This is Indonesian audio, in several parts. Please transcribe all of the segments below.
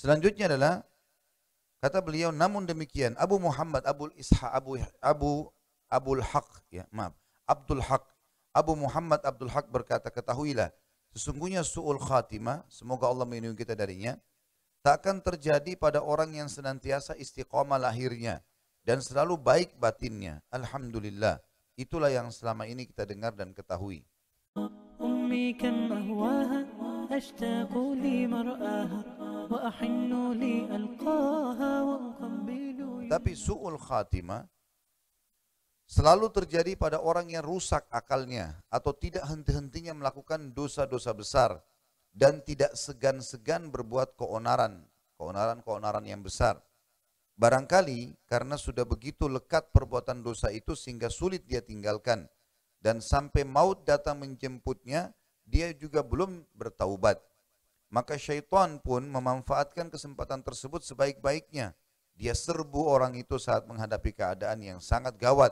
Selanjutnya adalah kata beliau namun demikian Abu Muhammad Abu Isha Abu Abu Abul Haq ya maaf Abdul Haq Abu Muhammad Abdul Haq berkata ketahuilah sesungguhnya suul khatimah semoga Allah melindungi kita darinya tak akan terjadi pada orang yang senantiasa istiqomah lahirnya dan selalu baik batinnya alhamdulillah itulah yang selama ini kita dengar dan ketahui أمي كم أهواها أشتاق لمرآها وأحن لألقاها وأقبل tapi su'ul khatimah selalu terjadi pada orang yang rusak akalnya atau tidak henti-hentinya melakukan dosa-dosa besar dan tidak segan-segan berbuat keonaran, keonaran-keonaran yang besar. Barangkali karena sudah begitu lekat perbuatan dosa itu sehingga sulit dia tinggalkan dan sampai maut datang menjemputnya dia juga belum bertaubat. Maka syaitan pun memanfaatkan kesempatan tersebut sebaik-baiknya. Dia serbu orang itu saat menghadapi keadaan yang sangat gawat.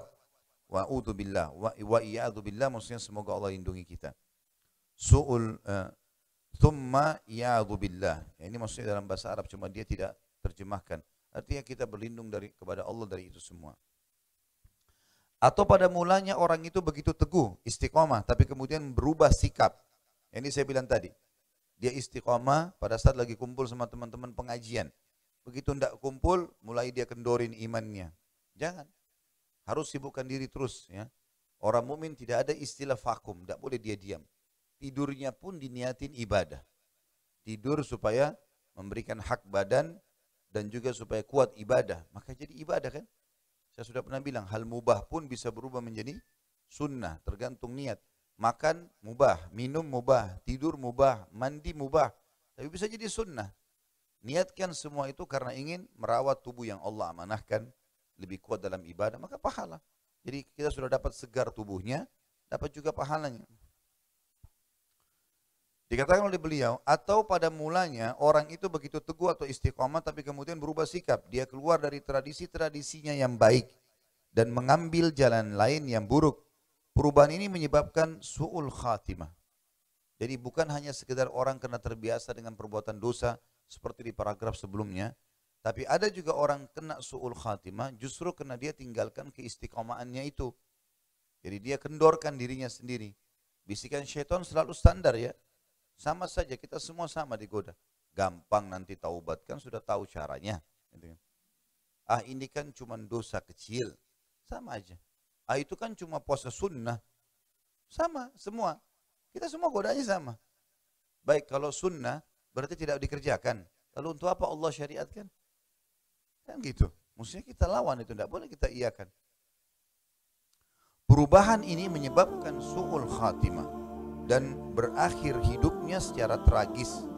Wa billah wa, wa billah maksudnya semoga Allah lindungi kita. Su'ul uh, thumma billah. Ya, ini maksudnya dalam bahasa Arab cuma dia tidak terjemahkan. Artinya kita berlindung dari kepada Allah dari itu semua. Atau pada mulanya orang itu begitu teguh, istiqomah, tapi kemudian berubah sikap. Ini saya bilang tadi. Dia istiqomah pada saat lagi kumpul sama teman-teman pengajian. Begitu tidak kumpul, mulai dia kendorin imannya. Jangan. Harus sibukkan diri terus. ya. Orang mukmin tidak ada istilah vakum, tidak boleh dia diam. Tidurnya pun diniatin ibadah. Tidur supaya memberikan hak badan dan juga supaya kuat ibadah. Maka jadi ibadah kan? Saya sudah pernah bilang, hal mubah pun bisa berubah menjadi sunnah, tergantung niat. Makan mubah, minum mubah, tidur mubah, mandi mubah. Tapi bisa jadi sunnah. Niatkan semua itu karena ingin merawat tubuh yang Allah amanahkan lebih kuat dalam ibadah, maka pahala. Jadi kita sudah dapat segar tubuhnya, dapat juga pahalanya. Dikatakan oleh beliau, atau pada mulanya orang itu begitu teguh atau istiqomah tapi kemudian berubah sikap. Dia keluar dari tradisi-tradisinya yang baik dan mengambil jalan lain yang buruk. Perubahan ini menyebabkan su'ul khatimah. Jadi bukan hanya sekedar orang kena terbiasa dengan perbuatan dosa seperti di paragraf sebelumnya, tapi ada juga orang kena su'ul khatimah justru kena dia tinggalkan keistiqomahannya itu. Jadi dia kendorkan dirinya sendiri. Bisikan syaitan selalu standar ya. Sama saja kita semua sama digoda. Gampang nanti taubat kan sudah tahu caranya. Gitu kan. Ah ini kan cuma dosa kecil. Sama aja. Ah itu kan cuma puasa sunnah. Sama, semua. Kita semua godanya sama. Baik, kalau sunnah berarti tidak dikerjakan. Lalu untuk apa Allah syariatkan? Kan gitu. Maksudnya kita lawan itu, tidak boleh kita iakan. Perubahan ini menyebabkan su'ul khatimah dan berakhir hidupnya secara tragis